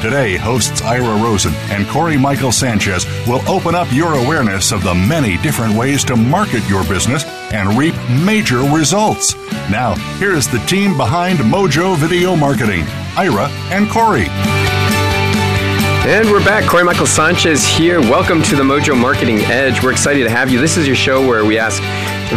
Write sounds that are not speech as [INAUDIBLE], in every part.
Today, hosts Ira Rosen and Corey Michael Sanchez will open up your awareness of the many different ways to market your business and reap major results. Now, here's the team behind Mojo Video Marketing Ira and Corey. And we're back. Corey Michael Sanchez here. Welcome to the Mojo Marketing Edge. We're excited to have you. This is your show where we ask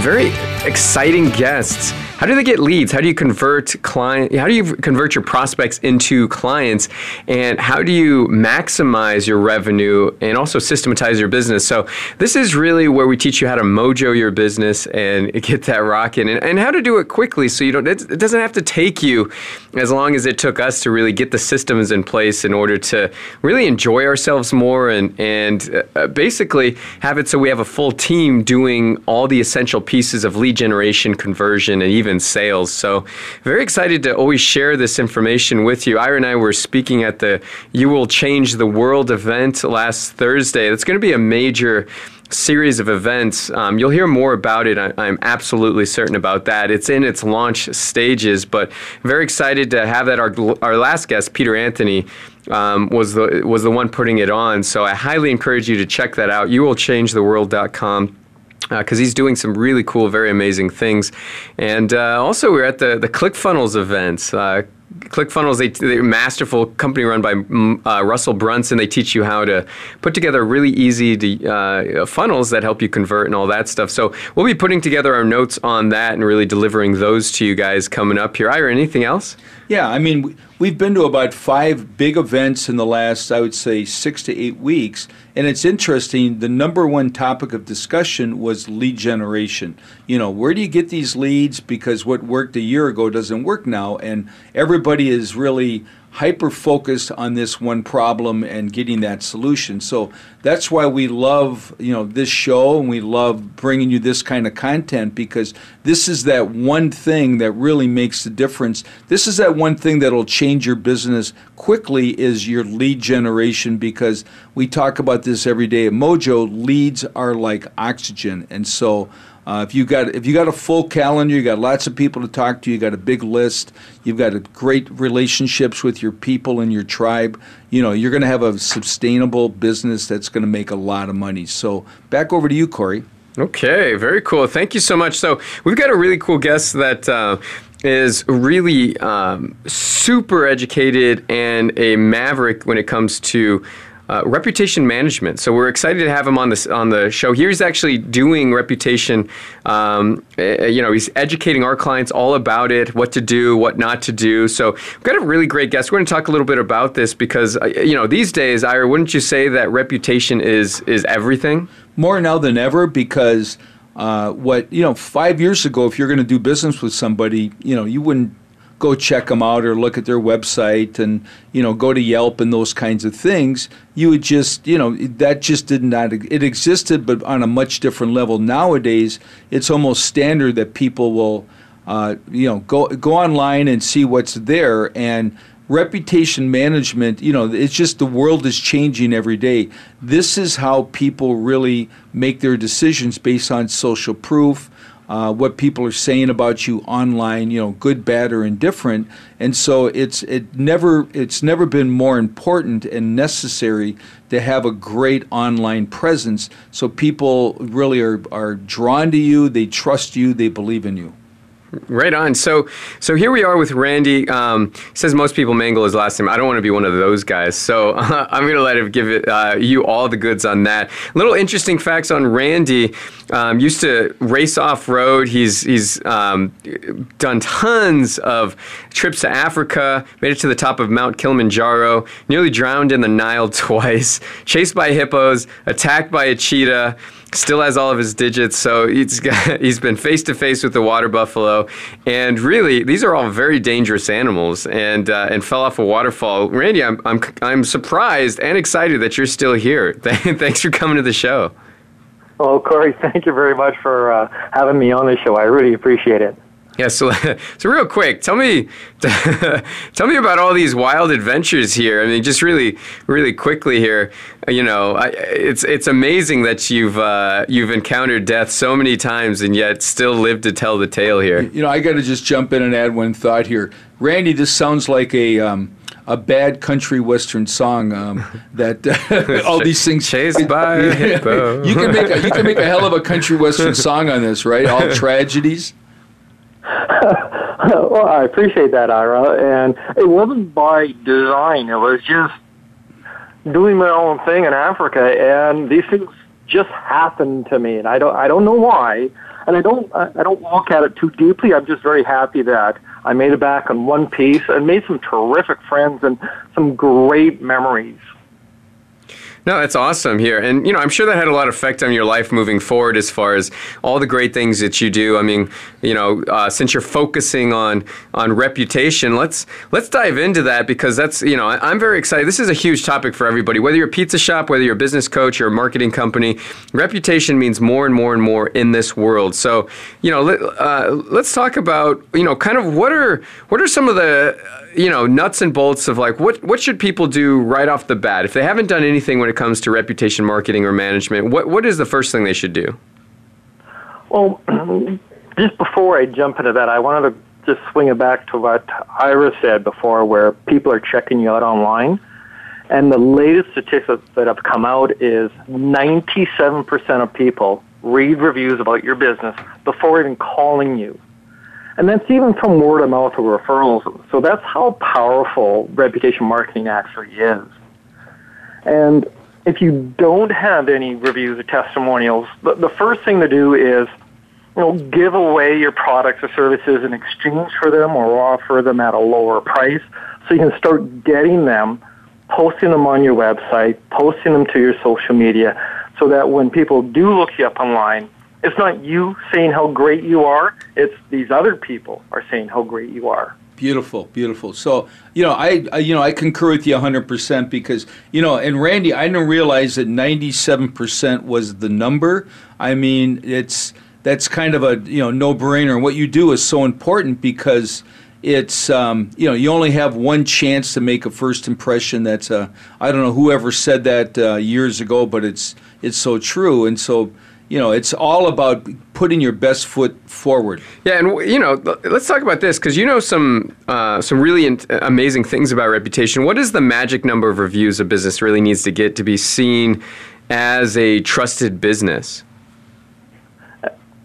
very exciting guests how do they get leads? How do you convert client? How do you convert your prospects into clients? And how do you maximize your revenue and also systematize your business? So this is really where we teach you how to mojo your business and [LAUGHS] get that rocking, and, and how to do it quickly. So you don't. It doesn't have to take you as long as it took us to really get the systems in place in order to really enjoy ourselves more and and uh, basically have it so we have a full team doing all the essential pieces of lead generation, conversion, and even in sales. So, very excited to always share this information with you. Ira and I were speaking at the You Will Change the World event last Thursday. It's going to be a major series of events. Um, you'll hear more about it. I, am absolutely certain about that. It's in its launch stages, but very excited to have that. Our, our last guest, Peter Anthony, um, was the was the one putting it on. So I highly encourage you to check that out. You will change the world.com because uh, he's doing some really cool, very amazing things. And uh, also, we are at the the ClickFunnels events. Uh, ClickFunnels, they, they're a masterful company run by mm, uh, Russell Brunson. They teach you how to put together really easy to, uh, funnels that help you convert and all that stuff. So we'll be putting together our notes on that and really delivering those to you guys coming up here. Ira, anything else? Yeah, I mean, we've been to about five big events in the last, I would say, six to eight weeks. And it's interesting, the number one topic of discussion was lead generation. You know, where do you get these leads? Because what worked a year ago doesn't work now. And everybody is really hyper focused on this one problem and getting that solution. So that's why we love, you know, this show and we love bringing you this kind of content because this is that one thing that really makes the difference. This is that one thing that'll change your business quickly is your lead generation because we talk about this every day at Mojo. Leads are like oxygen. And so uh, if you got if you got a full calendar, you got lots of people to talk to, you got a big list, you've got great relationships with your people and your tribe. You know, you're going to have a sustainable business that's going to make a lot of money. So back over to you, Corey. Okay, very cool. Thank you so much. So we've got a really cool guest that. Uh, is really um, super educated and a maverick when it comes to uh, reputation management. So we're excited to have him on this on the show. Here he's actually doing reputation. Um, uh, you know, he's educating our clients all about it, what to do, what not to do. So we've got a really great guest. We're going to talk a little bit about this because uh, you know these days, Ira, wouldn't you say that reputation is is everything? More now than ever because. Uh, what you know, five years ago, if you're going to do business with somebody, you know, you wouldn't go check them out or look at their website and you know go to Yelp and those kinds of things. You would just you know that just did not it existed, but on a much different level. Nowadays, it's almost standard that people will uh, you know go go online and see what's there and reputation management you know it's just the world is changing every day this is how people really make their decisions based on social proof uh, what people are saying about you online, you know, good, bad, or indifferent. And so it's it never it's never been more important and necessary to have a great online presence. So people really are are drawn to you, they trust you, they believe in you. Right on. So, so here we are with Randy. Um, says most people mangle his last name. I don't want to be one of those guys, so uh, [LAUGHS] I'm going to let him give it, uh, you all the goods on that. Little interesting facts on Randy. Um, used to race off road. He's he's um, done tons of trips to Africa. Made it to the top of Mount Kilimanjaro. Nearly drowned in the Nile [LAUGHS] twice. Chased by hippos. Attacked by a cheetah still has all of his digits, so he's got, [LAUGHS] he's been face to face with the water buffalo, and really these are all very dangerous animals, and uh, and fell off a waterfall. Randy, I'm I'm I'm surprised and excited that you're still here. [LAUGHS] Thanks for coming to the show. Well, Corey, thank you very much for uh, having me on the show. I really appreciate it. Yeah, so [LAUGHS] so real quick, tell me [LAUGHS] tell me about all these wild adventures here. I mean, just really really quickly here. You know, I, it's it's amazing that you've uh, you've encountered death so many times and yet still lived to tell the tale here. You know, I got to just jump in and add one thought here, Randy. This sounds like a um, a bad country western song um, [LAUGHS] that uh, all these things chased by you can make a, you can make a hell of a country western song on this, right? All tragedies. [LAUGHS] well, I appreciate that, Ira. And it wasn't by design. It was just doing my own thing in Africa, and these things just happened to me, and I don't I don't know why, and I don't I don't look at it too deeply. I'm just very happy that I made it back in one piece and made some terrific friends and some great memories. No, that's awesome here. And, you know, I'm sure that had a lot of effect on your life moving forward as far as all the great things that you do. I mean, you know, uh, since you're focusing on on reputation, let's let's dive into that because that's, you know, I, am very excited. This is a huge topic for everybody. Whether you're a pizza shop, whether you're a business coach or a marketing company, reputation means more and more and more in this world. So, you know, let, uh, let's talk about, you know, kind of what are what are some of the you know nuts and bolts of like what what should people do right off the bat? If they haven't done anything when it comes to reputation marketing or management what what is the first thing they should do? Well [CLEARS THROAT] just before i jump into that i wanted to just swing it back to what ira said before where people are checking you out online. And the latest statistics that have come out is 97% of people read reviews about your business before even calling you and that's even from word of mouth or referrals. So that's how powerful reputation marketing actually is. And if you don't have any reviews or testimonials, the, the first thing to do is you know, give away your products or services in exchange for them or offer them at a lower price so you can start getting them, posting them on your website, posting them to your social media so that when people do look you up online, it's not you saying how great you are, it's these other people are saying how great you are. Beautiful, beautiful. So, you know, I, I, you know, I concur with you 100% because, you know, and Randy, I didn't realize that 97% was the number. I mean, it's that's kind of a, you know, no-brainer. And What you do is so important because it's um, you know you only have one chance to make a first impression. That's I don't know whoever said that uh, years ago, but it's it's so true. And so you know, it's all about putting your best foot forward. Yeah, and you know, let's talk about this because you know some uh, some really in- amazing things about reputation. What is the magic number of reviews a business really needs to get to be seen as a trusted business?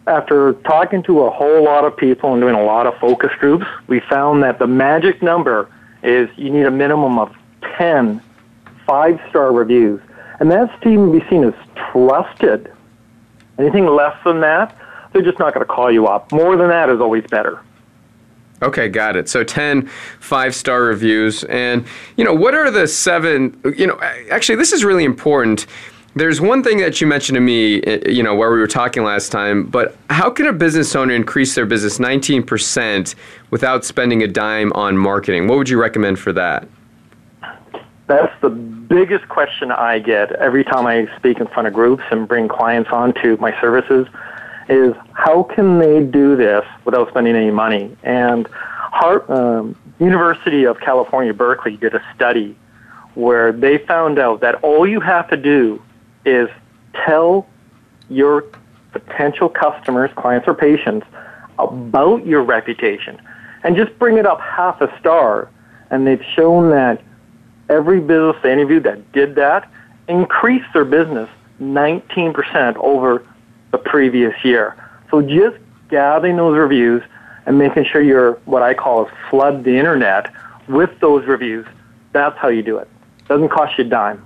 After talking to a whole lot of people and doing a lot of focus groups, we found that the magic number is you need a minimum of 10 five star reviews. And that's to even be seen as trusted Anything less than that, they're just not going to call you up. More than that is always better. Okay, got it. So 10 five star reviews. And, you know, what are the seven? You know, actually, this is really important. There's one thing that you mentioned to me, eh, you know, where we were talking last time, but how can a business owner increase their business 19% without spending a dime on marketing? What would you recommend for that? That's the biggest question I get every time I speak in front of groups and bring clients on to my services is how can they do this without spending any money? And Hart, um, University of California, Berkeley did a study where they found out that all you have to do is tell your potential customers, clients, or patients about your reputation and just bring it up half a star. And they've shown that every business they interviewed that did that increased their business 19% over the previous year. So just gathering those reviews and making sure you're what I call flood the internet with those reviews. That's how you do it. Doesn't cost you a dime.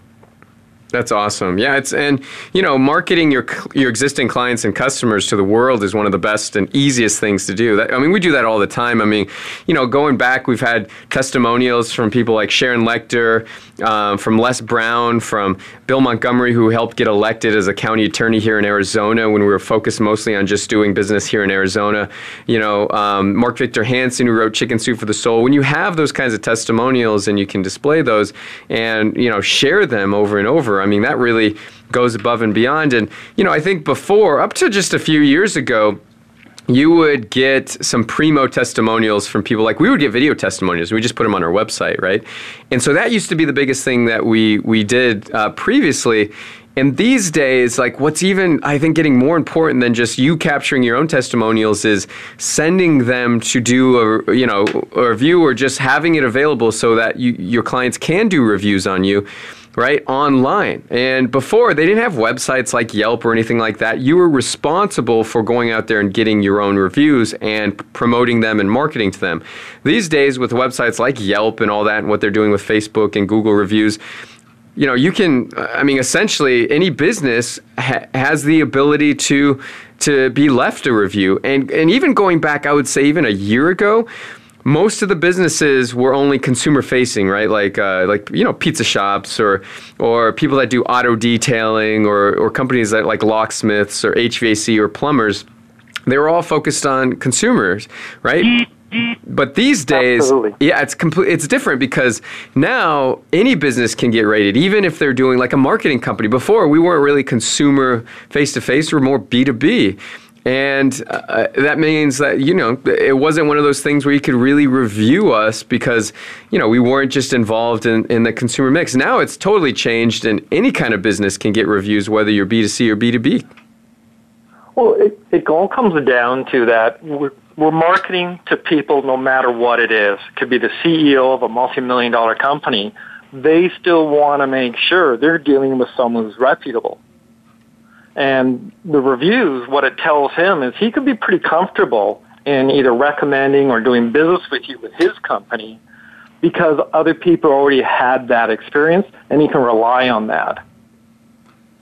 That's awesome. Yeah, it's and you know, marketing your your existing clients and customers to the world is one of the best and easiest things to do. That, I mean, we do that all the time. I mean, you know, going back, we've had testimonials from people like Sharon Lechter, um, from Les Brown, from Bill Montgomery, who helped get elected as a county attorney here in Arizona when we were focused mostly on just doing business here in Arizona. You know, um, Mark Victor Hansen, who wrote Chicken Soup for the Soul. When you have those kinds of testimonials and you can display those and you know share them over and over I mean, that really goes above and beyond. And, you know, I think before, up to just a few years ago, you would get some primo testimonials from people. Like we would get video testimonials. We just put them on our website right? And so that used to be the biggest thing that we we did uh, previously. And these days like what's even i think getting more important than just you capturing your own testimonials is sending them to do a you know a review or just having it available so that you, your clients can do reviews on you right, online. And before, they didn't have websites like Yelp or anything like that. You were responsible for going out there and getting your own reviews and promoting them and marketing to them. These days, with websites like Yelp and all that, and what they're doing with Facebook and Google reviews, you know, you can, I mean, essentially, any business ha- has the ability to to be left a review. And and even going back, I would say even a year ago, most of the businesses were only consumer facing, right? Like uh, like you know pizza shops or or people that do auto detailing or or companies that like locksmiths or HVAC or plumbers. They were all focused on consumers, right? But these days, Absolutely. yeah, it's complete. It's different because now any business can get rated, even if they're doing like a marketing company. Before we weren't really consumer face to face; we we're more B two B. And uh, that means that, you know, it wasn't one of those things where you could really review us because, you know, we weren't just involved in, in the consumer mix. Now it's totally changed, and any kind of business can get reviews, whether you're B2C or B2B. Well, it, it all comes down to that we're, we're marketing to people no matter what it is. It could be the CEO of a multi million dollar company. They still want to make sure they're dealing with someone who's reputable. And the reviews, what it tells him is he could be pretty comfortable in either recommending or doing business with you with his company because other people already had that experience and he can rely on that.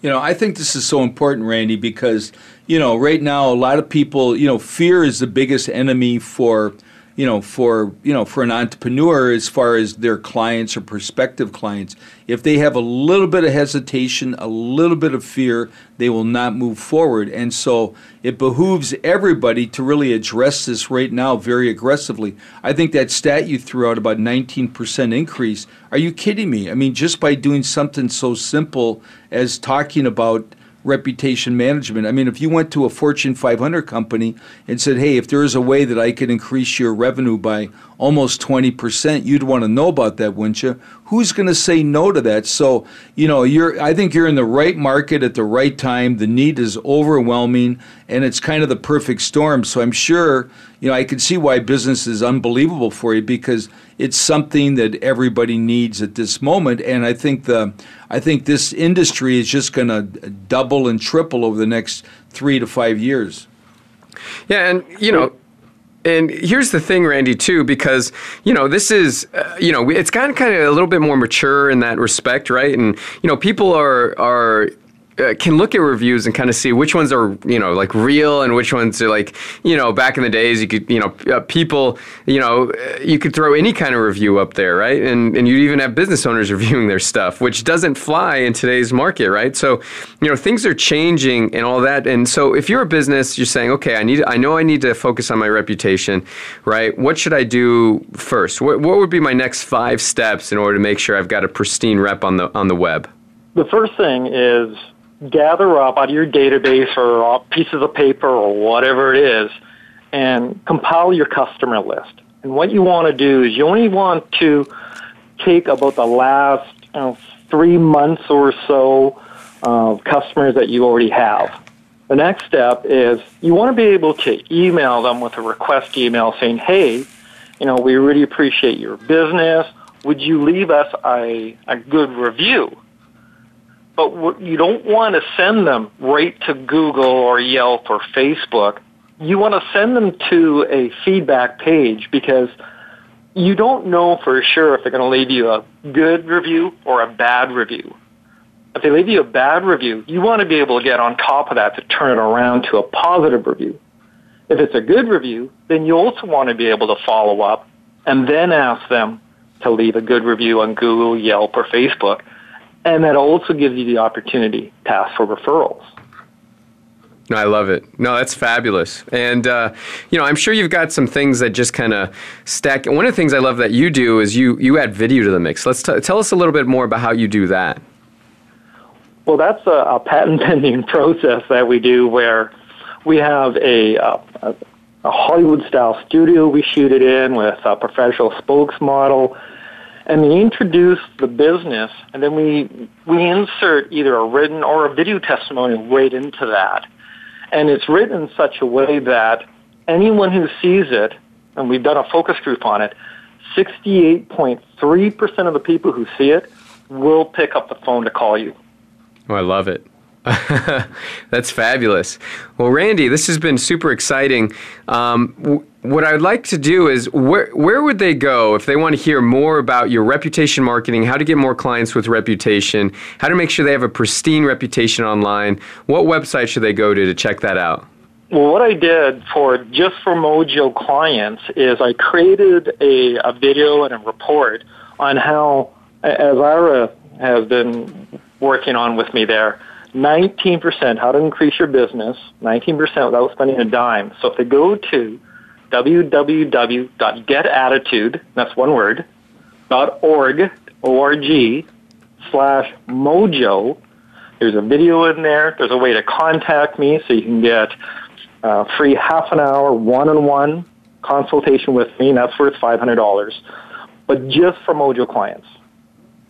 You know, I think this is so important, Randy, because, you know, right now a lot of people, you know, fear is the biggest enemy for you know, for you know, for an entrepreneur as far as their clients or prospective clients, if they have a little bit of hesitation, a little bit of fear, they will not move forward. And so it behooves everybody to really address this right now very aggressively. I think that stat you threw out about 19% increase. Are you kidding me? I mean, just by doing something so simple as talking about reputation management. I mean, if you went to a Fortune 500 company and said, hey, if there is a way that I could increase your revenue by almost 20%, you'd want to know about that, wouldn't you? Who's going to say no to that? So, you know, you're I think you're in the right market at the right time. The need is overwhelming and it's kind of the perfect storm. So I'm sure, you know, I can see why business is unbelievable for you because it's something that everybody needs at this moment and I think the I think this industry is just going to double and triple over the next 3 to 5 years. Yeah, and you know, and here's the thing, Randy, too, because you know this is, uh, you know, it's gotten kind of a little bit more mature in that respect, right? And you know, people are are uh, can look at reviews and kind of see which ones are you know like real and which ones are like you know back in the days you could you know uh, people you know uh, you could throw any kind of review up there right? And and you'd even have business owners [LAUGHS] reviewing their stuff which doesn't fly in today's market right? So you know things are changing and all that. And so if you're a business you're saying okay I need I know I need to focus on my reputation right? What should I do first? What what would be my next five steps in order to make sure I've got a pristine rep on the on the web? The first thing is gather up out of your database or pieces of paper or whatever it is and compile your customer list. And what you want to do is you only want to take about the last you know, three months or so of customers that you already have. The next step is you want to be able to email them with a request email saying, hey, you know, we really appreciate your business. Would you leave us a, a good review? But you don't want to send them right to Google or Yelp or Facebook. you want to send them to a feedback page because you don't know for sure if they're going to leave you a good review or a bad review. If they leave you a bad review, you want to be able to get on top of that to turn it around to a positive review. If it's a good review, then you also want to be able to follow up and then ask them to leave a good review on Google, Yelp, or Facebook. And that also gives you the opportunity to ask for referrals. I love it. No, that's fabulous. And, uh, you know, I'm sure you've got some things that just kind of stack. One of the things I love that you do is you, you add video to the mix. Let's t- tell us a little bit more about how you do that. Well, that's a, a patent [LAUGHS] pending process that we do where we have a, a, a Hollywood style studio we shoot it in with a professional spokesmodel and we introduce the business and then we we insert either a written or a video testimonial right into that and it's written in such a way that anyone who sees it, and we've done a focus group on it, 68.3% of the people who see it will pick up the phone to call you. Oh, I love it. [LAUGHS] That's fabulous. Well, Randy, this has been super exciting. Um, what I'd like to do is where where would they go if they want to hear more about your reputation marketing, how to get more clients with reputation, how to make sure they have a pristine reputation online? What website should they go to to check that out? Well, what I did for just for Mojo clients is I created a, a video and a report on how, as Ira has been working on with me there, 19% how to increase your business, 19% without spending a dime. So if they go to www.getattitude, that's one word, dot .org, O-R-G, slash mojo. There's a video in there. There's a way to contact me so you can get uh, free half an hour one-on-one consultation with me, and that's worth $500, but just for Mojo clients.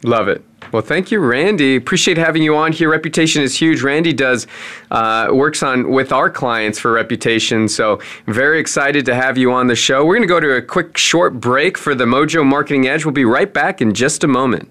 Love it. Well, thank you, Randy. Appreciate having you on here. Reputation is huge. Randy does uh, works on with our clients for reputation, so very excited to have you on the show. We're going to go to a quick short break for the Mojo Marketing Edge. We'll be right back in just a moment.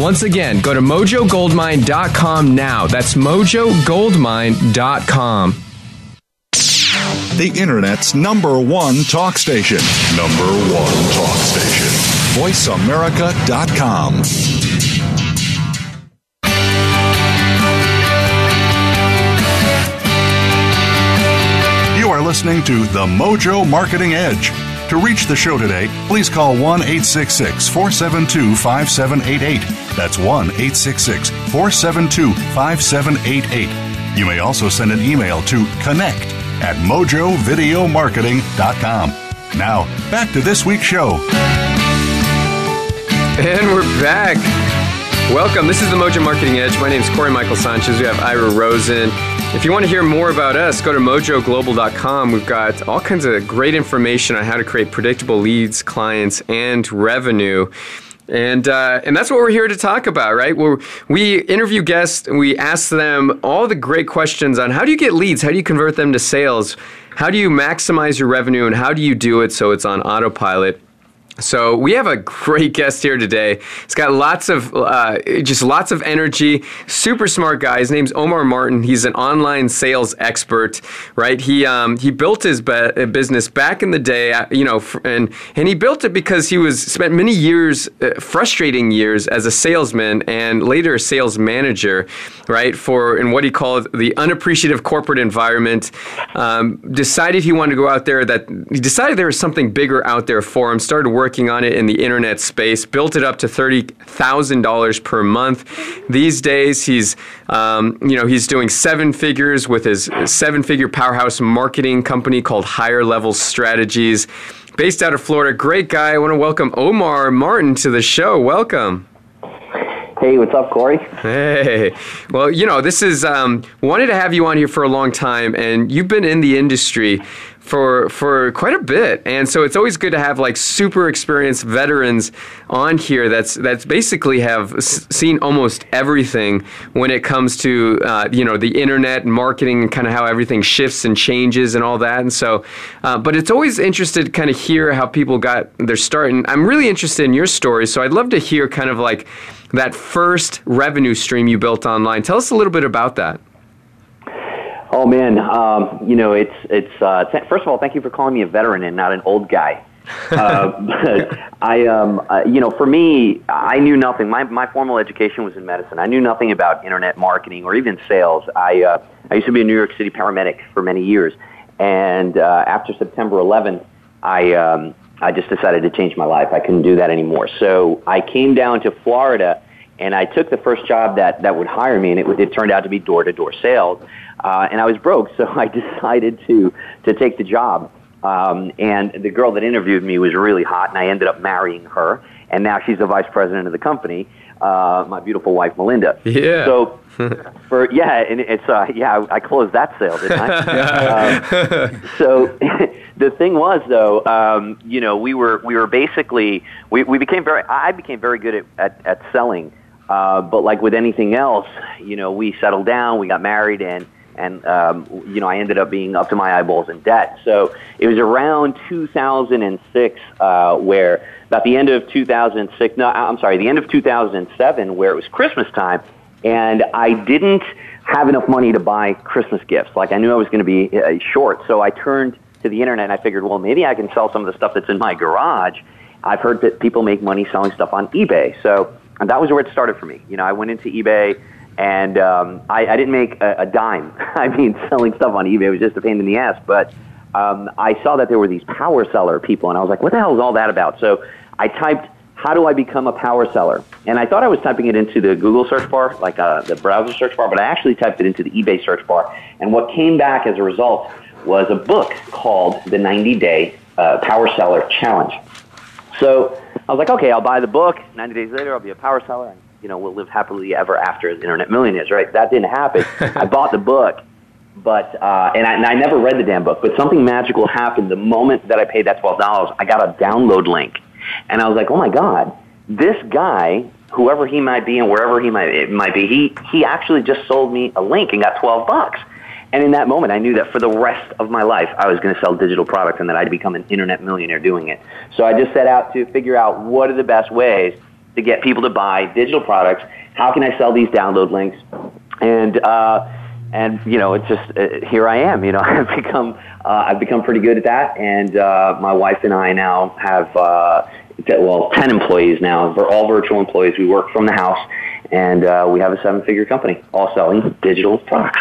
Once again, go to mojogoldmine.com now. That's mojogoldmine.com. The Internet's number one talk station. Number one talk station. VoiceAmerica.com. You are listening to The Mojo Marketing Edge. To reach the show today, please call 1 866 472 5788. That's 1 866 472 5788. You may also send an email to connect at mojovideomarketing.com. Now, back to this week's show. And we're back. Welcome. This is the Mojo Marketing Edge. My name is Corey Michael Sanchez. We have Ira Rosen. If you want to hear more about us, go to mojoglobal.com. We've got all kinds of great information on how to create predictable leads, clients, and revenue. And, uh, and that's what we're here to talk about, right? Where we interview guests and we ask them all the great questions on how do you get leads? How do you convert them to sales? How do you maximize your revenue? And how do you do it so it's on autopilot? So we have a great guest here today. He's got lots of uh, just lots of energy. Super smart guy. His name's Omar Martin. He's an online sales expert, right? He um, he built his be- business back in the day, uh, you know, and and he built it because he was spent many years, uh, frustrating years as a salesman and later a sales manager, right? For in what he called the unappreciative corporate environment. Um, decided he wanted to go out there. That he decided there was something bigger out there for him. Started working on it in the internet space, built it up to $30,000 per month. These days, he's, um, you know, he's doing seven figures with his seven figure powerhouse marketing company called Higher Level Strategies. Based out of Florida, great guy. I want to welcome Omar Martin to the show. Welcome. Hey, what's up, Corey? Hey. Well, you know, this is um, wanted to have you on here for a long time, and you've been in the industry for for quite a bit, and so it's always good to have like super experienced veterans on here. That's that's basically have seen almost everything when it comes to uh, you know the internet and marketing and kind of how everything shifts and changes and all that. And so, uh, but it's always interested to kind of hear how people got their start. And I'm really interested in your story, so I'd love to hear kind of like that first revenue stream you built online. Tell us a little bit about that. Oh man, um, you know it's it's. Uh, th- first of all, thank you for calling me a veteran and not an old guy. [LAUGHS] uh, but I, um, uh, you know, for me, I knew nothing. My my formal education was in medicine. I knew nothing about internet marketing or even sales. I uh, I used to be a New York City paramedic for many years, and uh, after September 11th, I um, I just decided to change my life. I couldn't do that anymore. So I came down to Florida and I took the first job that, that would hire me, and it, it turned out to be door to door sales. Uh, and I was broke, [LAUGHS] so I decided to, to take the job. Um, and the girl that interviewed me was really hot, and I ended up marrying her. And now she's the vice president of the company, uh, my beautiful wife, Melinda. Yeah. So, [LAUGHS] for yeah, and it's uh, yeah, I closed that sale, didn't I? [LAUGHS] um, so, the thing was though, um, you know, we were we were basically we, we became very I became very good at at, at selling uh, but like with anything else, you know, we settled down, we got married, and and um, you know, I ended up being up to my eyeballs in debt. So it was around 2006 uh, where, about the end of 2006, no, I'm sorry, the end of 2007, where it was Christmas time, and I didn't have enough money to buy Christmas gifts. Like I knew I was going to be uh, short, so I turned to the internet and I figured, well, maybe I can sell some of the stuff that's in my garage. I've heard that people make money selling stuff on eBay, so and that was where it started for me. You know, I went into eBay and um, I, I didn't make a, a dime. [LAUGHS] I mean, selling stuff on eBay was just a pain in the ass. But um, I saw that there were these power seller people, and I was like, what the hell is all that about? So I typed, how do I become a power seller? And I thought I was typing it into the Google search bar, like uh, the browser search bar, but I actually typed it into the eBay search bar. And what came back as a result was a book called The 90 Day uh, Power Seller Challenge. So I was like, okay, I'll buy the book. 90 days later, I'll be a power seller, and you know, we'll live happily ever after as internet millionaires, right? That didn't happen. [LAUGHS] I bought the book, but uh, and, I, and I never read the damn book. But something magical happened the moment that I paid that twelve dollars. I got a download link, and I was like, oh my god, this guy, whoever he might be and wherever he might it might be, he he actually just sold me a link and got twelve bucks. And in that moment, I knew that for the rest of my life, I was going to sell digital products and that I'd become an internet millionaire doing it. So I just set out to figure out what are the best ways to get people to buy digital products. How can I sell these download links? And, uh, and you know, it's just uh, here I am. You know, [LAUGHS] I've become uh, I've become pretty good at that, and uh, my wife and I now have uh, well ten employees now. We're all virtual employees. We work from the house, and uh, we have a seven-figure company, all selling digital products.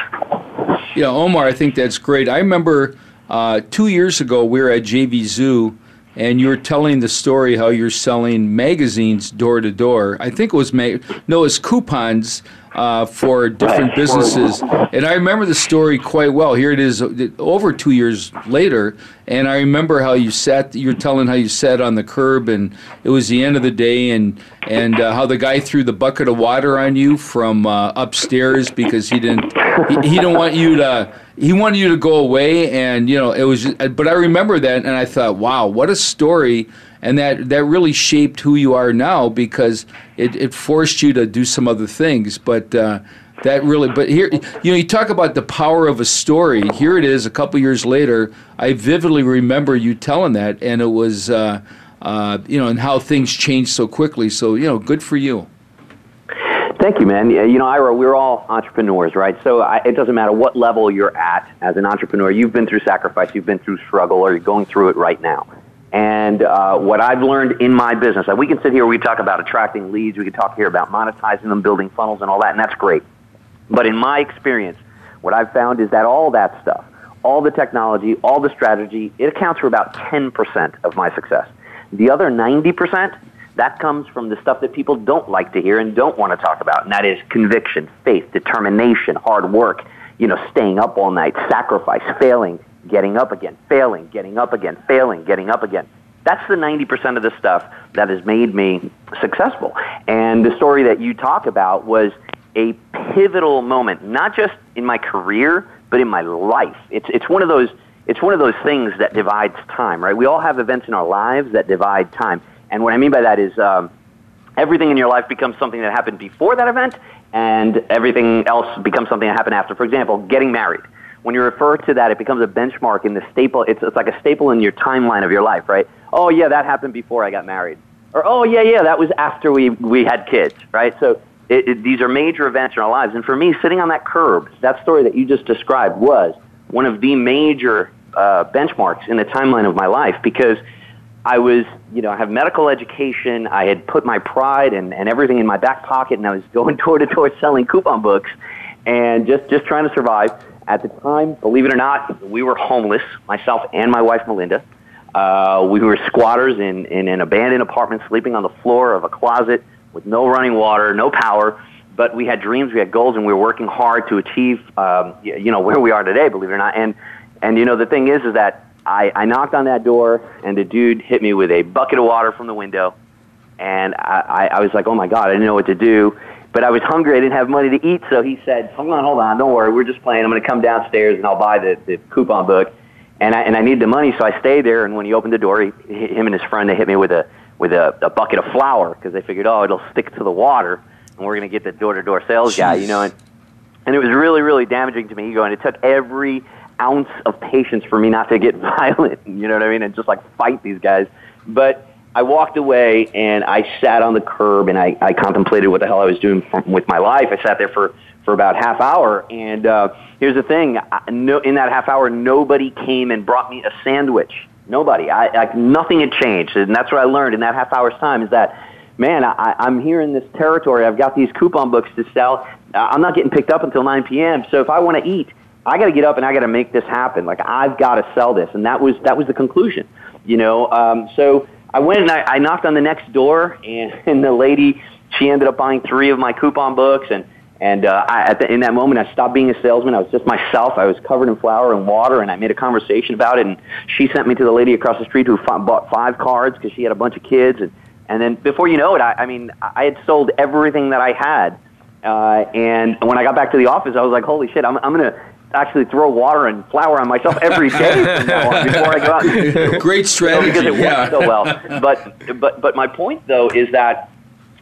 Yeah, Omar, I think that's great. I remember uh, two years ago we were at JV Zoo, and you're telling the story how you're selling magazines door to door. I think it was ma- no, it's coupons uh, for different businesses. And I remember the story quite well. Here it is uh, over two years later. And I remember how you sat, You're telling how you sat on the curb and it was the end of the day and, and uh, how the guy threw the bucket of water on you from uh, upstairs because he didn't, he, he didn't want you to, he wanted you to go away. And, you know, it was, just, but I remember that and I thought, wow, what a story and that that really shaped who you are now because it, it forced you to do some other things but uh, that really but here you know you talk about the power of a story here it is a couple years later i vividly remember you telling that and it was uh, uh, you know and how things changed so quickly so you know good for you Thank you, man. You know, Ira, we're all entrepreneurs, right? So I, it doesn't matter what level you're at as an entrepreneur. You've been through sacrifice, you've been through struggle, or you're going through it right now. And uh, what I've learned in my business, we can sit here, we talk about attracting leads, we can talk here about monetizing them, building funnels, and all that, and that's great. But in my experience, what I've found is that all that stuff, all the technology, all the strategy, it accounts for about 10% of my success. The other 90%, that comes from the stuff that people don't like to hear and don't want to talk about, and that is conviction, faith, determination, hard work, you know, staying up all night, sacrifice, failing, getting up again, failing, getting up again, failing, getting up again. That's the 90% of the stuff that has made me successful. And the story that you talk about was a pivotal moment, not just in my career, but in my life. It's, it's one of those, it's one of those things that divides time, right? We all have events in our lives that divide time. And what I mean by that is, um, everything in your life becomes something that happened before that event, and everything else becomes something that happened after. For example, getting married when you refer to that, it becomes a benchmark in the staple. It's, it's like a staple in your timeline of your life, right? Oh, yeah, that happened before I got married. Or, oh, yeah, yeah, that was after we, we had kids, right? So it, it, these are major events in our lives. And for me, sitting on that curb, that story that you just described was one of the major uh, benchmarks in the timeline of my life because I was, you know, I have medical education. I had put my pride and, and everything in my back pocket, and I was [LAUGHS] going door to door selling coupon books and just, just trying to survive. At the time, believe it or not, we were homeless, myself and my wife Melinda. Uh, we were squatters in, in an abandoned apartment, sleeping on the floor of a closet with no running water, no power. But we had dreams, we had goals, and we were working hard to achieve, um, you know, where we are today. Believe it or not. And and you know, the thing is, is that I, I knocked on that door, and the dude hit me with a bucket of water from the window, and I, I, I was like, oh my god, I didn't know what to do. But I was hungry. I didn't have money to eat, so he said, "Hold on, hold on, don't worry. We're just playing. I'm going to come downstairs and I'll buy the, the coupon book." And I and I need the money, so I stayed there. And when he opened the door, he, him and his friend they hit me with a with a, a bucket of flour because they figured, oh, it'll stick to the water, and we're going to get the door to door sales guy, you know. And and it was really really damaging to me ego, and it took every ounce of patience for me not to get [LAUGHS] violent. You know what I mean? And just like fight these guys, but I walked away and I sat on the curb and I, I contemplated what the hell I was doing with my life. I sat there for, for about half hour. And uh, here's the thing: I, no, in that half hour, nobody came and brought me a sandwich. Nobody. I, I nothing had changed, and that's what I learned in that half hour's time. Is that man, I, I'm here in this territory. I've got these coupon books to sell. I'm not getting picked up until 9 p.m. So if I want to eat, I got to get up and I got to make this happen. Like I've got to sell this, and that was that was the conclusion. You know, um, so I went and I, I knocked on the next door, and, [LAUGHS] and the lady, she ended up buying three of my coupon books, and and uh, I, at the, in that moment, I stopped being a salesman. I was just myself. I was covered in flour and water, and I made a conversation about it. And she sent me to the lady across the street who f- bought five cards because she had a bunch of kids. And and then before you know it, I, I mean, I had sold everything that I had. Uh, and when I got back to the office, I was like, "Holy shit! I'm I'm gonna actually throw water and flour on myself every day from now on [LAUGHS] before I go out. Great strategy. You know, because it yeah. works so well. [LAUGHS] But but but my point though is that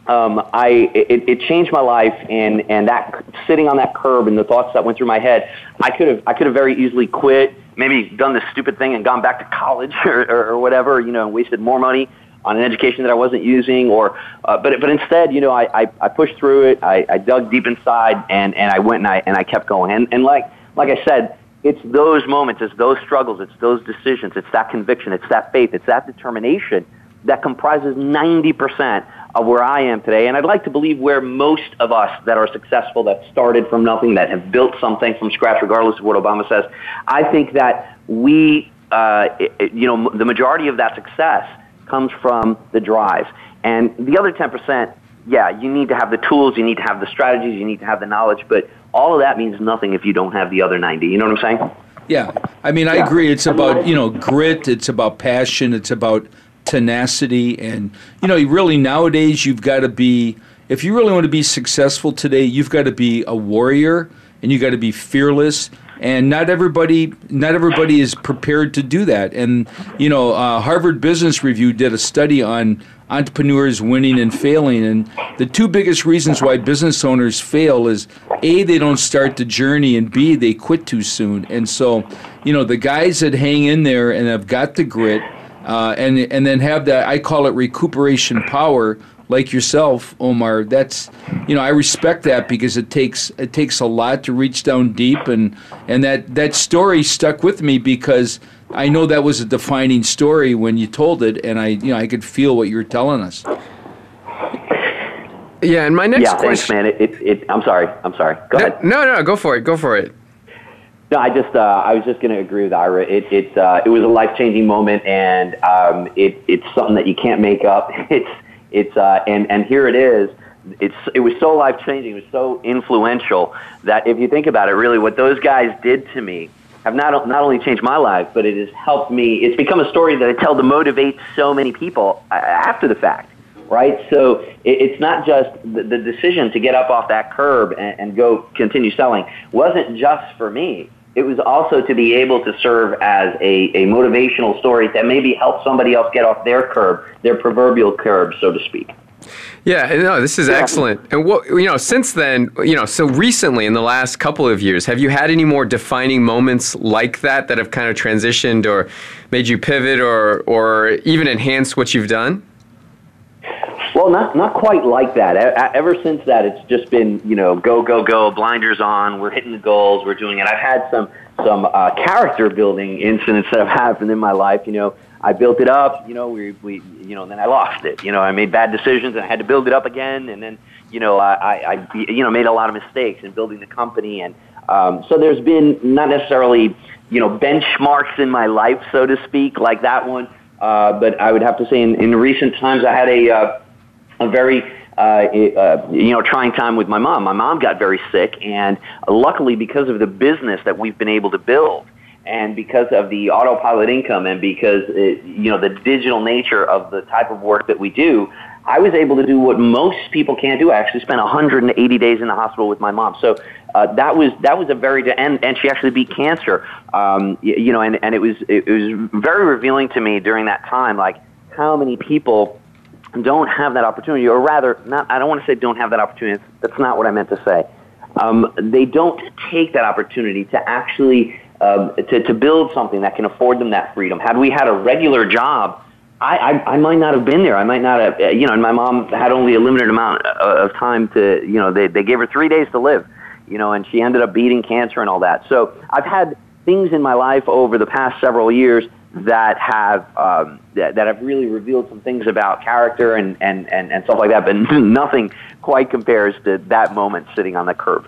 um, I it, it changed my life and and that sitting on that curb and the thoughts that went through my head, I could have I could have very easily quit, maybe done this stupid thing and gone back to college [LAUGHS] or, or, or whatever, you know, and wasted more money on an education that I wasn't using, or uh, but but instead, you know, I, I, I pushed through it. I, I dug deep inside, and, and I went and I and I kept going. And and like like I said, it's those moments, it's those struggles, it's those decisions, it's that conviction, it's that faith, it's that determination that comprises 90% of where I am today. And I'd like to believe where most of us that are successful, that started from nothing, that have built something from scratch, regardless of what Obama says, I think that we uh, it, you know, the majority of that success comes from the drive. And the other 10%, yeah, you need to have the tools, you need to have the strategies, you need to have the knowledge, but all of that means nothing if you don't have the other 90. You know what I'm saying? Yeah. I mean, I yeah. agree. It's about, you know, grit, it's about passion, it's about tenacity. And, you know, really nowadays you've got to be, if you really want to be successful today, you've got to be a warrior and you've got to be fearless and not everybody not everybody is prepared to do that and you know uh, harvard business review did a study on entrepreneurs winning and failing. And the two biggest reasons why business owners fail is a they don't start the journey and b they quit too soon. And so you know the guys that hang in there and have got the grit uh, and and then have that i call it recuperation power like yourself, Omar, that's you know I respect that because it takes it takes a lot to reach down deep and and that that story stuck with me because I know that was a defining story when you told it and I you know I could feel what you were telling us. Yeah, and my next yeah, question. thanks, man. It, it, it, I'm sorry. I'm sorry. Go no, ahead. No, no, go for it. Go for it. No, I just uh, I was just going to agree with Ira. It it uh, it was a life changing moment, and um, it it's something that you can't make up. [LAUGHS] It's it's uh, and and here it is. It's it was so life changing. It was so influential that if you think about it, really, what those guys did to me have not not only changed my life, but it has helped me. It's become a story that I tell to motivate so many people uh, after the fact, right? So it, it's not just the, the decision to get up off that curb and, and go continue selling wasn't just for me it was also to be able to serve as a, a motivational story that maybe help somebody else get off their curb, their proverbial curb, so to speak. Yeah, no, this is yeah. excellent. And what you know, since then, you know, so recently in the last couple of years, have you had any more defining moments like that that have kind of transitioned or made you pivot or or even enhanced what you've done? Well, not not quite like that. Ever since that, it's just been you know go go go, blinders on. We're hitting the goals. We're doing it. I've had some some uh, character building incidents that have happened in my life. You know, I built it up. You know, we we you know, and then I lost it. You know, I made bad decisions and I had to build it up again. And then you know, I I, I you know made a lot of mistakes in building the company. And um, so there's been not necessarily you know benchmarks in my life, so to speak, like that one. Uh, but I would have to say, in, in recent times, I had a uh, a very uh, uh, you know, trying time with my mom. My mom got very sick, and luckily, because of the business that we've been able to build, and because of the autopilot income, and because it, you know the digital nature of the type of work that we do, I was able to do what most people can't do. I actually spent 180 days in the hospital with my mom. So uh, that was that was a very and and she actually beat cancer. Um, you, you know, and and it was it was very revealing to me during that time, like how many people don't have that opportunity, or rather, not, I don't want to say don't have that opportunity. That's not what I meant to say. Um, they don't take that opportunity to actually um, to, to build something that can afford them that freedom. Had we had a regular job, I, I, I might not have been there. I might not have, you know, and my mom had only a limited amount of time to, you know, they, they gave her three days to live, you know, and she ended up beating cancer and all that. So I've had things in my life over the past several years that have um, that, that have really revealed some things about character and, and, and, and stuff like that, but [LAUGHS] nothing quite compares to that moment sitting on the curb.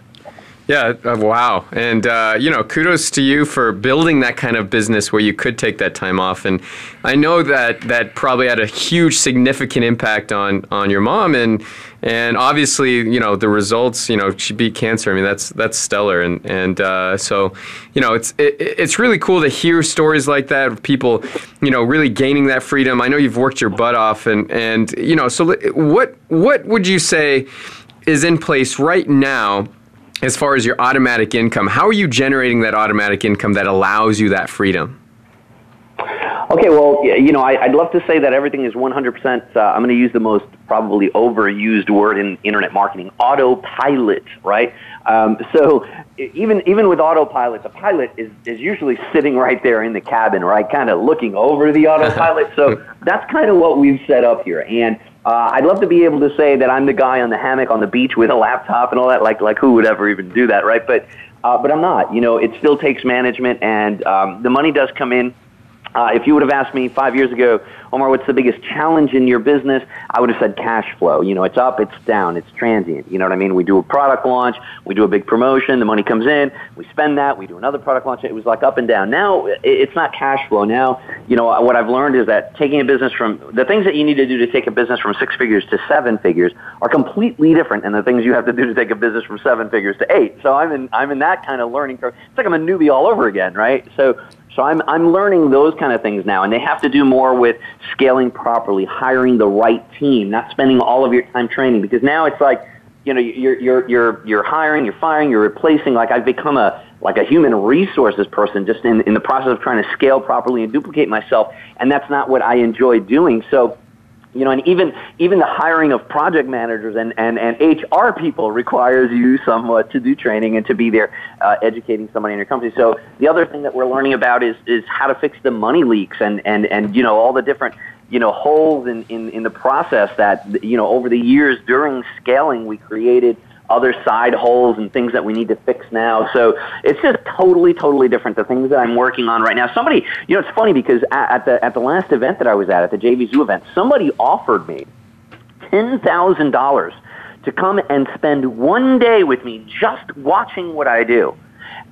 Yeah, uh, wow. And, uh, you know, kudos to you for building that kind of business where you could take that time off. And I know that that probably had a huge, significant impact on, on your mom. And, and obviously, you know, the results, you know, she beat cancer. I mean, that's, that's stellar. And, and uh, so, you know, it's, it, it's really cool to hear stories like that of people, you know, really gaining that freedom. I know you've worked your butt off. And, and you know, so what, what would you say is in place right now? As far as your automatic income, how are you generating that automatic income that allows you that freedom? Okay, well, you know, I, would love to say that everything is 100%. Uh, I'm going to use the most probably overused word in internet marketing: autopilot. Right. Um, so even even with autopilot, the pilot is is usually sitting right there in the cabin, right, kind of looking over the [LAUGHS] autopilot. so that's kind of what we've set up here, and uh, I'd love to be able to say that I'm the guy on the hammock on the beach with a laptop and all that. Like, like who would ever even do that, right? But, uh, but I'm not. You know, it still takes management, and um, the money does come in Uh, if you would have asked me five years ago, Omar, what's the biggest challenge in your business? I would have said cash flow. You know, it's up, it's down, it's transient. You know what I mean? We do a product launch, we do a big promotion, the money comes in, we spend that, we do another product launch. It was like up and down. Now, it's not cash flow. Now, you know, what I've learned is that taking a business from, the things that you need to do to take a business from six figures to seven figures are completely different than the things you have to do to take a business from seven figures to eight. So I'm in, I'm in that kind of learning curve. It's like I'm a newbie all over again, right? So so I'm, I'm learning those kind of things now, and they have to do more with scaling properly, hiring the right team, not spending all of your time training. Because now it's like, you know, you're, you're, you're, you're hiring, you're firing, you're replacing. Like I've become a, like a human resources person just in, in the process of trying to scale properly and duplicate myself. And that's not what I enjoy doing. So you know, and even even the hiring of project managers and, and, and HR people requires you somewhat to do training and to be there uh, educating somebody in your company. So the other thing that we're learning about is is how to fix the money leaks and and and you know all the different you know holes in in, in the process that you know over the years during scaling we created other side holes and things that we need to fix now. So it's just totally, totally different. The things that I'm working on right now. Somebody, you know, it's funny because at, the at the last event that I was at, at the JVZoo event, somebody offered me ten thousand dollars to come and spend one day with me just watching what I do.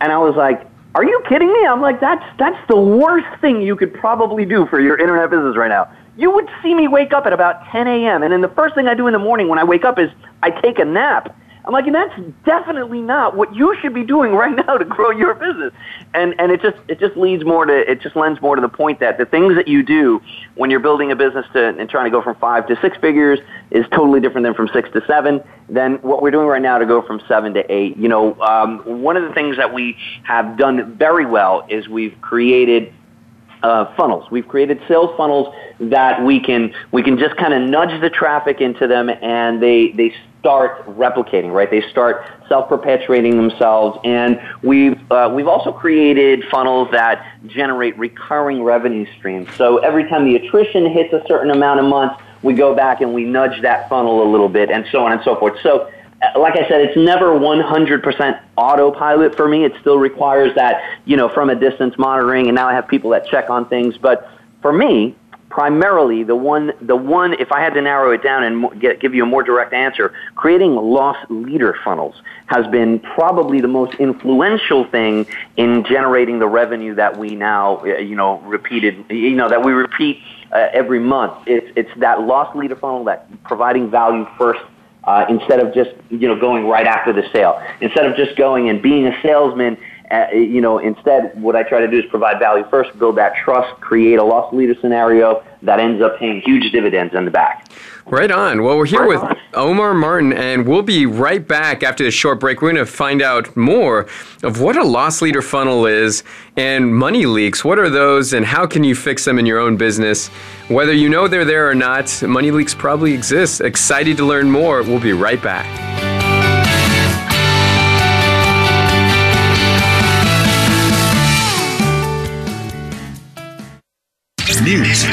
And I was like, are you kidding me? I'm like, that's that's the worst thing you could probably do for your internet business right now. You would see me wake up at about 10 a.m. and then the first thing I do in the morning when I wake up is I take a nap. I'm like, and that's definitely not what you should be doing right now to grow your business. And and it just it just leads more to it just lends more to the point that the things that you do when you're building a business to and trying to go from five to six figures is totally different than from six to seven than what we're doing right now to go from seven to eight. You know, um, one of the things that we have done very well is we've created uh, funnels. We've created sales funnels that we can we can just kind of nudge the traffic into them, and they they start replicating, right? They start self-perpetuating themselves, and we've uh, we've also created funnels that generate recurring revenue streams. So every time the attrition hits a certain amount of months, we go back and we nudge that funnel a little bit, and so on and so forth. So. Uh, like I said, it's never 100% autopilot for me. It still requires that, you know, from a distance monitoring, and now I have people that check on things. But for me, primarily the one the one if I had to narrow it down and get, give you a more direct answer, creating loss leader funnels has been probably the most influential thing in generating the revenue that we now uh, you know repeated you know that we repeat uh, every month. It's it's that loss leader funnel that providing value first uh, instead of just you know going right after the sale. Instead of just going and being a salesman uh, you know, instead, what I try to do is provide value first, build that trust, create a loss leader scenario that ends up paying huge dividends in the back. Right on. Well, we're here right with on. Omar Martin, and we'll be right back after this short break. We're going to find out more of what a loss leader funnel is and money leaks. What are those, and how can you fix them in your own business? Whether you know they're there or not, money leaks probably exist. Excited to learn more. We'll be right back. News,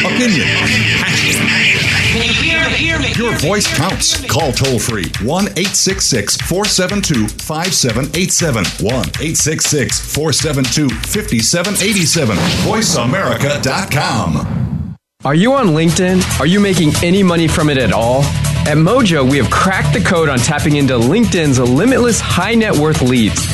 opinion, Your voice counts. Call toll free 1 866 472 5787. 1 866 472 5787. VoiceAmerica.com. Are you on LinkedIn? Are you making any money from it at all? At Mojo, we have cracked the code on tapping into LinkedIn's limitless high net worth leads.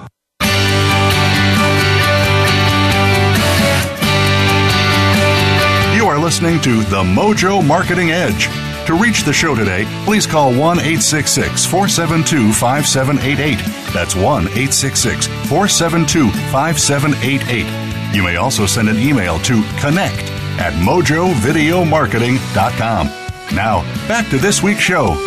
listening to The Mojo Marketing Edge. To reach the show today, please call 1 866 472 5788. That's 1 866 472 5788. You may also send an email to connect at mojovideomarketing.com. Now, back to this week's show.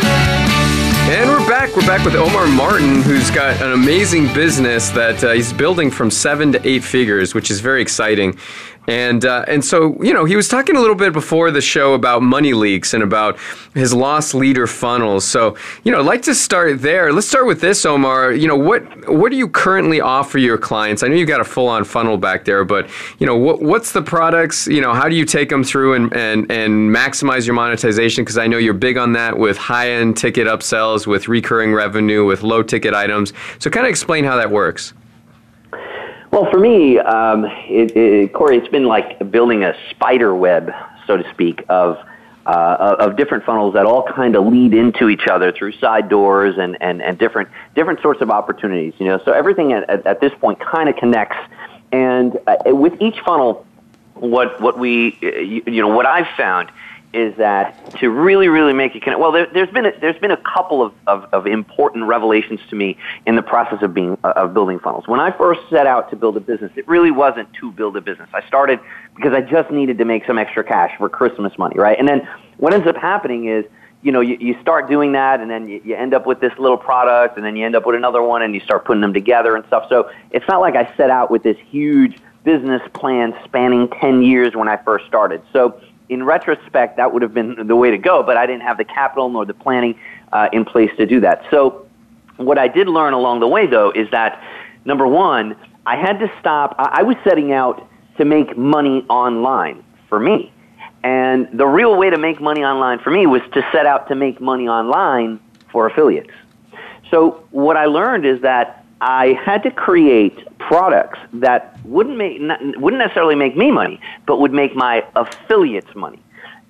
And we're back. We're back with Omar Martin, who's got an amazing business that uh, he's building from seven to eight figures, which is very exciting. And uh, and so you know he was talking a little bit before the show about money leaks and about his loss leader funnels. So you know I'd like to start there. Let's start with this, Omar. You know what what do you currently offer your clients? I know you've got a full on funnel back there, but you know what what's the products? You know how do you take them through and and and maximize your monetization? Because I know you're big on that with high end ticket upsells, with recurring revenue, with low ticket items. So kind of explain how that works. Well, for me, um, it, it, Corey, it's been like building a spider web, so to speak, of uh, of different funnels that all kind of lead into each other through side doors and, and, and different different sorts of opportunities. You know, so everything at, at, at this point kind of connects, and uh, with each funnel, what what we you, you know what I've found is that to really, really make it connect. Well, there, has been a, there's been a couple of, of, of, important revelations to me in the process of being uh, of building funnels. When I first set out to build a business, it really wasn't to build a business. I started because I just needed to make some extra cash for Christmas money, right? And then what ends up happening is you know, you, you start doing that and then you, you end up with this little product and then you end up with another one and you start putting them together and stuff. So it's not like I set out with this huge business plan spanning 10 years when I first started. So in retrospect, that would have been the way to go, but I didn't have the capital nor the planning uh, in place to do that. So, what I did learn along the way, though, is that number one, I had to stop. I was setting out to make money online for me. And the real way to make money online for me was to set out to make money online for affiliates. So, what I learned is that I had to create products that wouldn't make wouldn't necessarily make me money, but would make my affiliates money.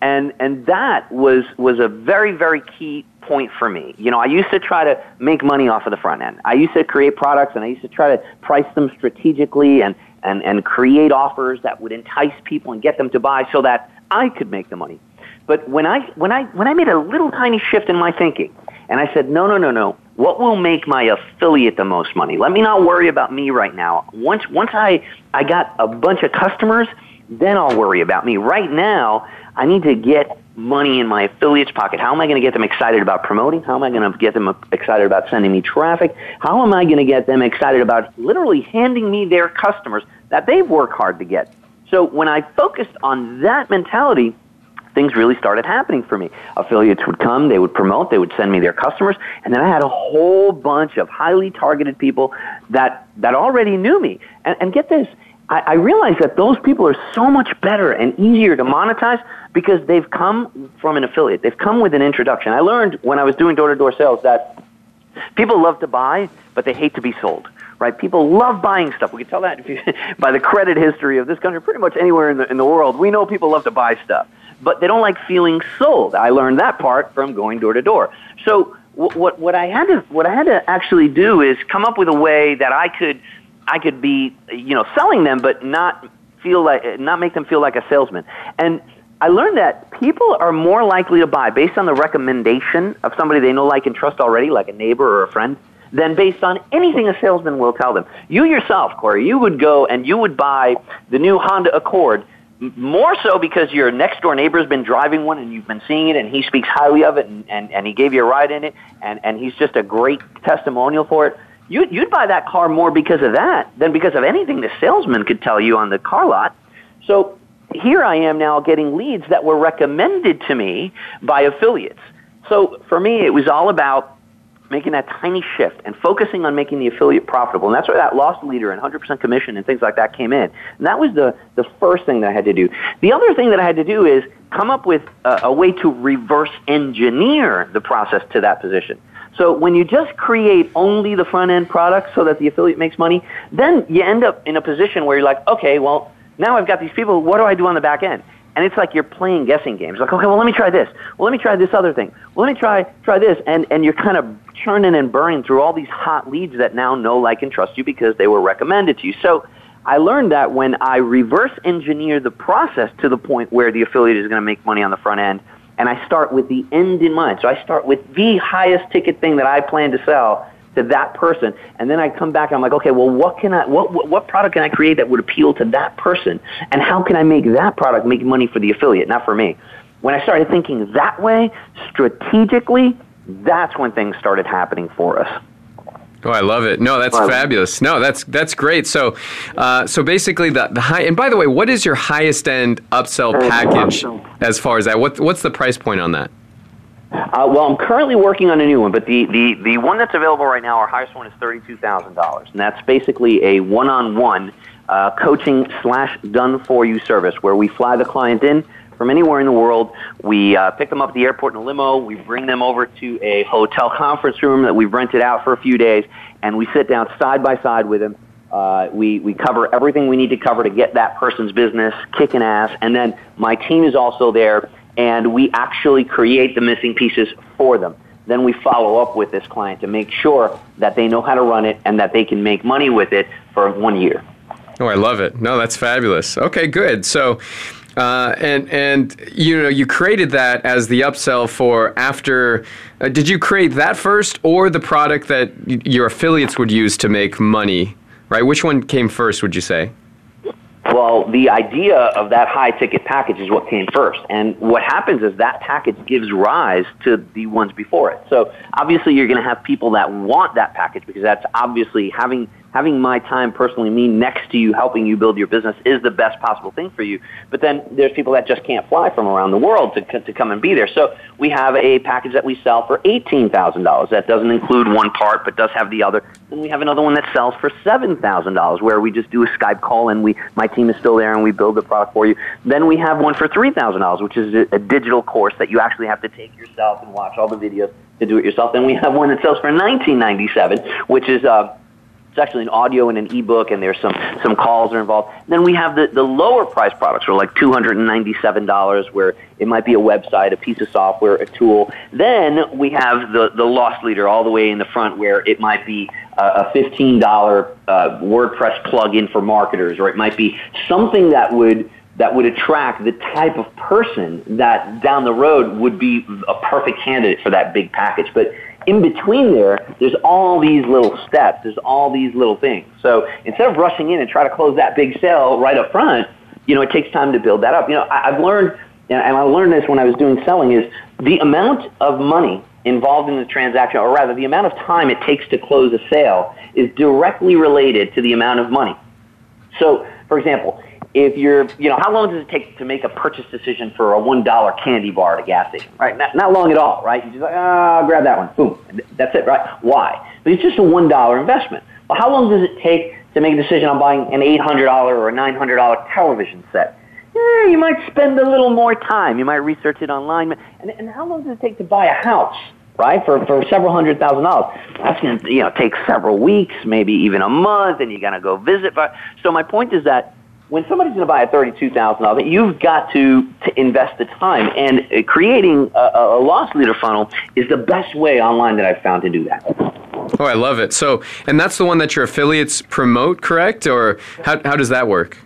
And and that was was a very very key point for me. You know, I used to try to make money off of the front end. I used to create products and I used to try to price them strategically and and and create offers that would entice people and get them to buy so that I could make the money. But when I when I when I made a little tiny shift in my thinking and I said, "No, no, no, no what will make my affiliate the most money? Let me not worry about me right now. Once once I I got a bunch of customers, then I'll worry about me. Right now, I need to get money in my affiliates pocket. How am I going to get them excited about promoting? How am I going to get them excited about sending me traffic? How am I going to get them excited about literally handing me their customers that they've worked hard to get? So when I focused on that mentality, things really started happening for me. Affiliates would come, they would promote, they would send me their customers, and then I had a whole bunch of highly targeted people that, that already knew me. And, and get this, I, I realized that those people are so much better and easier to monetize because they've come from an affiliate. They've come with an introduction. I learned when I was doing door to door sales that people love to buy, but they hate to be sold right? People love buying stuff. We can tell that you, [LAUGHS] by the credit history of this country, pretty much anywhere in the, in the world. We know people love to buy stuff but they don't like feeling sold. I learned that part from going door to door. So what, what, what I had to what I had to actually do is come up with a way that I could I could be you know selling them, but not feel like not make them feel like a salesman. And I learned that people are more likely to buy based on the recommendation of somebody they know, like, and trust already, like a neighbor or a friend, than based on anything a salesman will tell them. You yourself, Corey, you would go and you would buy the new Honda Accord more so because your next door neighbor has been driving one and you've been seeing it and he speaks highly of it and, and, and he gave you a ride in it and, and he's just a great testimonial for it. You, you'd buy that car more because of that than because of anything the salesman could tell you on the car lot. So here I am now getting leads that were recommended to me by affiliates. So for me, it was all about making that tiny shift and focusing on making the affiliate profitable. And that's where that loss leader and 100% commission and things like that came in. And that was the, the first thing that I had to do. The other thing that I had to do is come up with a, a way to reverse engineer the process to that position. So when you just create only the front end product so that the affiliate makes money, then you end up in a position where you're like, okay, well, now I've got these people. What do I do on the back end? And it's like you're playing guessing games. Like, okay, well, let me try this. Well, let me try this other thing. Well, let me try try this. And and you're kind of churning and burning through all these hot leads that now know, like, and trust you because they were recommended to you. So I learned that when I reverse engineer the process to the point where the affiliate is going to make money on the front end, and I start with the end in mind. So I start with the highest ticket thing that I plan to sell to that person, and then I come back and I'm like, okay, well, what can I, what, what, what product can I create that would appeal to that person, and how can I make that product make money for the affiliate, not for me? When I started thinking that way, strategically, that's when things started happening for us. Oh, I love it. No, that's fabulous. No, that's that's great. So, uh, so basically, the the high. And by the way, what is your highest end upsell package as far as that? What what's the price point on that? Uh, well, I'm currently working on a new one, but the, the, the one that's available right now, our highest one is $32,000. And that's basically a one on one coaching slash done for you service where we fly the client in from anywhere in the world. We uh, pick them up at the airport in a limo. We bring them over to a hotel conference room that we've rented out for a few days, and we sit down side by side with them. Uh, we, we cover everything we need to cover to get that person's business kicking ass, and then my team is also there and we actually create the missing pieces for them. Then we follow up with this client to make sure that they know how to run it and that they can make money with it for one year. Oh, I love it. No, that's fabulous. Okay, good. So, uh, and and you know you created that as the upsell for after. Uh, did you create that first, or the product that y- your affiliates would use to make money? Right. Which one came first? Would you say? Well, the idea of that high ticket package is what came first. And what happens is that package gives rise to the ones before it. So obviously you're going to have people that want that package because that's obviously having having my time personally, me next to you, helping you build your business is the best possible thing for you. But then there's people that just can't fly from around the world to, to come and be there. So we have a package that we sell for $18,000. That doesn't include one part, but does have the other. Then we have another one that sells for $7,000 where we just do a Skype call and we, my team is still there and we build the product for you. Then we have one for $3,000, which is a, a digital course that you actually have to take yourself and watch all the videos to do it yourself. Then we have one that sells for 1997, which is, uh, it's actually an audio and an ebook, and there's some some calls are involved. Then we have the the lower price products, for like two hundred and ninety seven dollars, where it might be a website, a piece of software, a tool. Then we have the the loss leader all the way in the front, where it might be a fifteen dollar uh, WordPress plugin for marketers, or it might be something that would that would attract the type of person that down the road would be a perfect candidate for that big package. But in between there, there's all these little steps. There's all these little things. So instead of rushing in and try to close that big sale right up front, you know, it takes time to build that up. You know, I, I've learned, and I learned this when I was doing selling, is the amount of money involved in the transaction, or rather, the amount of time it takes to close a sale, is directly related to the amount of money. So, for example, if you're, you know, how long does it take to make a purchase decision for a one dollar candy bar at a gas station? Right, not, not long at all, right? You just like, ah, I'll grab that one, boom, that's it, right? Why? But it's just a one dollar investment. Well, how long does it take to make a decision on buying an eight hundred dollar or a nine hundred dollar television set? Yeah, you might spend a little more time. You might research it online. And, and how long does it take to buy a house? right? For for several hundred thousand dollars. That's to you know take several weeks, maybe even a month, and you're to go visit. But so my point is that when somebody's going to buy a thirty-two thousand dollars, you've got to, to invest the time. And uh, creating a, a loss leader funnel is the best way online that I've found to do that. Oh, I love it. So, and that's the one that your affiliates promote, correct? Or how how does that work?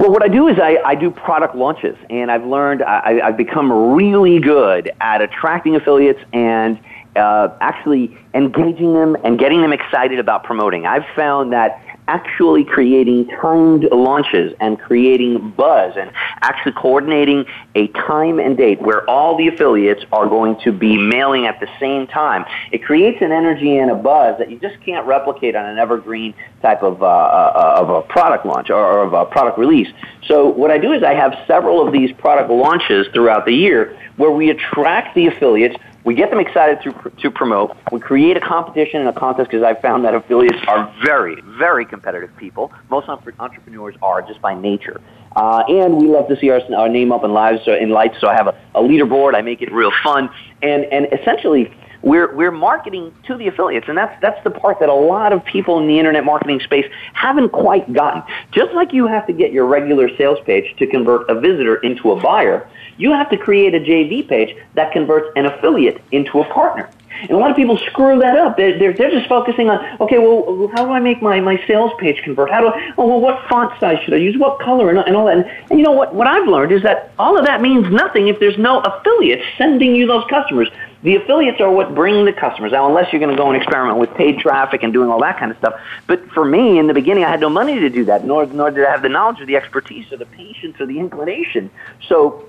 Well, what I do is I, I do product launches, and I've learned, I, I've become really good at attracting affiliates and uh, actually engaging them and getting them excited about promoting. I've found that actually creating timed launches and creating buzz and actually coordinating a time and date where all the affiliates are going to be mailing at the same time. It creates an energy and a buzz that you just can't replicate on an evergreen type of, uh, uh, of a product launch or, or of a product release. So what I do is I have several of these product launches throughout the year where we attract the affiliates we get them excited to, to promote. We create a competition and a contest because I've found that affiliates are very, very competitive people. Most entrepreneurs are just by nature. Uh, and we love to see our, our name up in lives so, in lights. So I have a, a leaderboard. I make it real fun, and and essentially we're we're marketing to the affiliates, and that's that's the part that a lot of people in the internet marketing space haven't quite gotten. Just like you have to get your regular sales page to convert a visitor into a buyer, you have to create a JV page that converts an affiliate into a partner. And a lot of people screw that up. They're, they're, they're just focusing on, okay, well, how do I make my, my sales page convert? How do I, oh, well, what font size should I use? What color? And, and all that. And, and you know what, what I've learned is that all of that means nothing if there's no affiliates sending you those customers. The affiliates are what bring the customers. Now, unless you're going to go and experiment with paid traffic and doing all that kind of stuff. But for me, in the beginning, I had no money to do that, nor, nor did I have the knowledge or the expertise or the patience or the inclination. So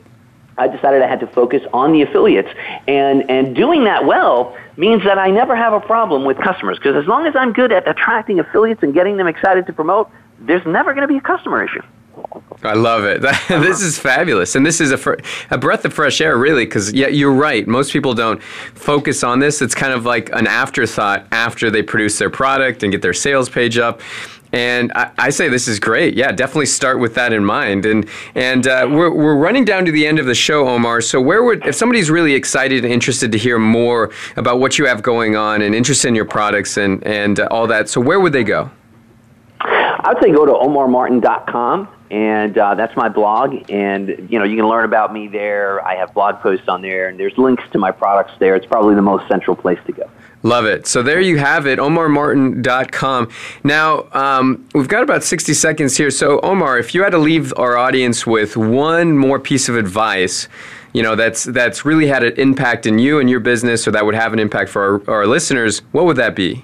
I decided I had to focus on the affiliates. And, and doing that well means that I never have a problem with customers. Because as long as I'm good at attracting affiliates and getting them excited to promote, there's never going to be a customer issue. I love it. [LAUGHS] this is fabulous, and this is a, fr- a breath of fresh air, really. Because yeah, you're right. Most people don't focus on this. It's kind of like an afterthought after they produce their product and get their sales page up. And I, I, say this is great. Yeah, definitely start with that in mind. And and uh, we're, we're running down to the end of the show, Omar. So where would if somebody's really excited and interested to hear more about what you have going on and interested in your products and and uh, all that, so where would they go? I would say go to omarmartin.com and uh, that's my blog. And you know, you can learn about me there. I have blog posts on there, and there's links to my products there. It's probably the most central place to go. Love it. So there you have it, omarmartin.com. Now, um, we've got about 60 seconds here. So, Omar, if you had to leave our audience with one more piece of advice, you know, that's, that's really had an impact in you and your business, or that would have an impact for our, our listeners, what would that be?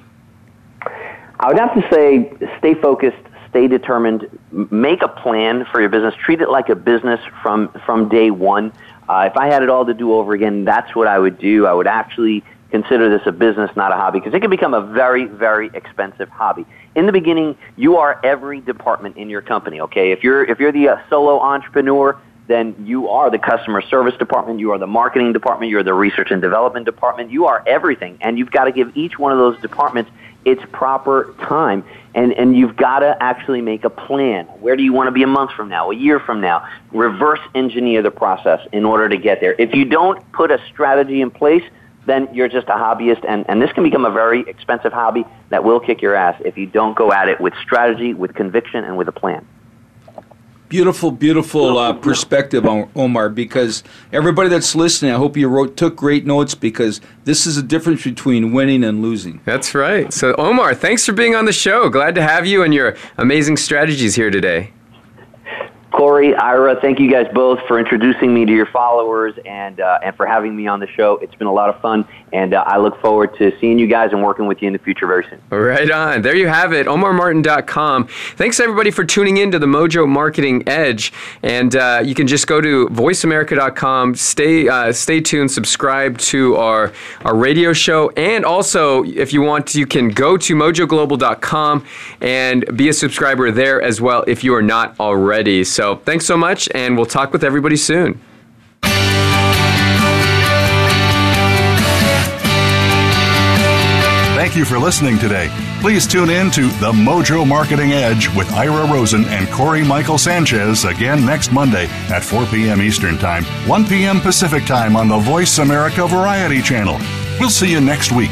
I would have to say stay focused, stay determined, make a plan for your business, treat it like a business from, from day one. Uh, if I had it all to do over again, that's what I would do. I would actually consider this a business, not a hobby, because it can become a very, very expensive hobby. In the beginning, you are every department in your company. Okay, if you're if you're the uh, solo entrepreneur, then you are the customer service department, you are the marketing department, you're the research and development department, you are everything, and you've got to give each one of those departments its proper time. And, and you've got to actually make a plan. Where do you want to be a month from now, a year from now? Reverse engineer the process in order to get there. If you don't put a strategy in place, then you're just a hobbyist, and, and this can become a very expensive hobby that will kick your ass if you don't go at it with strategy, with conviction, and with a plan. Beautiful, beautiful uh, perspective, Omar. Because everybody that's listening, I hope you wrote took great notes because this is a difference between winning and losing. That's right. So, Omar, thanks for being on the show. Glad to have you and your amazing strategies here today. Corey, Ira, thank you guys both for introducing me to your followers and uh, and for having me on the show. It's been a lot of fun, and uh, I look forward to seeing you guys and working with you in the future very soon. Right on. There you have it, OmarMartin.com. Thanks everybody for tuning in to the Mojo Marketing Edge, and uh, you can just go to VoiceAmerica.com. Stay uh, stay tuned. Subscribe to our our radio show, and also if you want, you can go to MojoGlobal.com and be a subscriber there as well if you are not already. So. So thanks so much, and we'll talk with everybody soon. Thank you for listening today. Please tune in to The Mojo Marketing Edge with Ira Rosen and Corey Michael Sanchez again next Monday at 4 p.m. Eastern Time, 1 p.m. Pacific Time on the Voice America Variety Channel. We'll see you next week.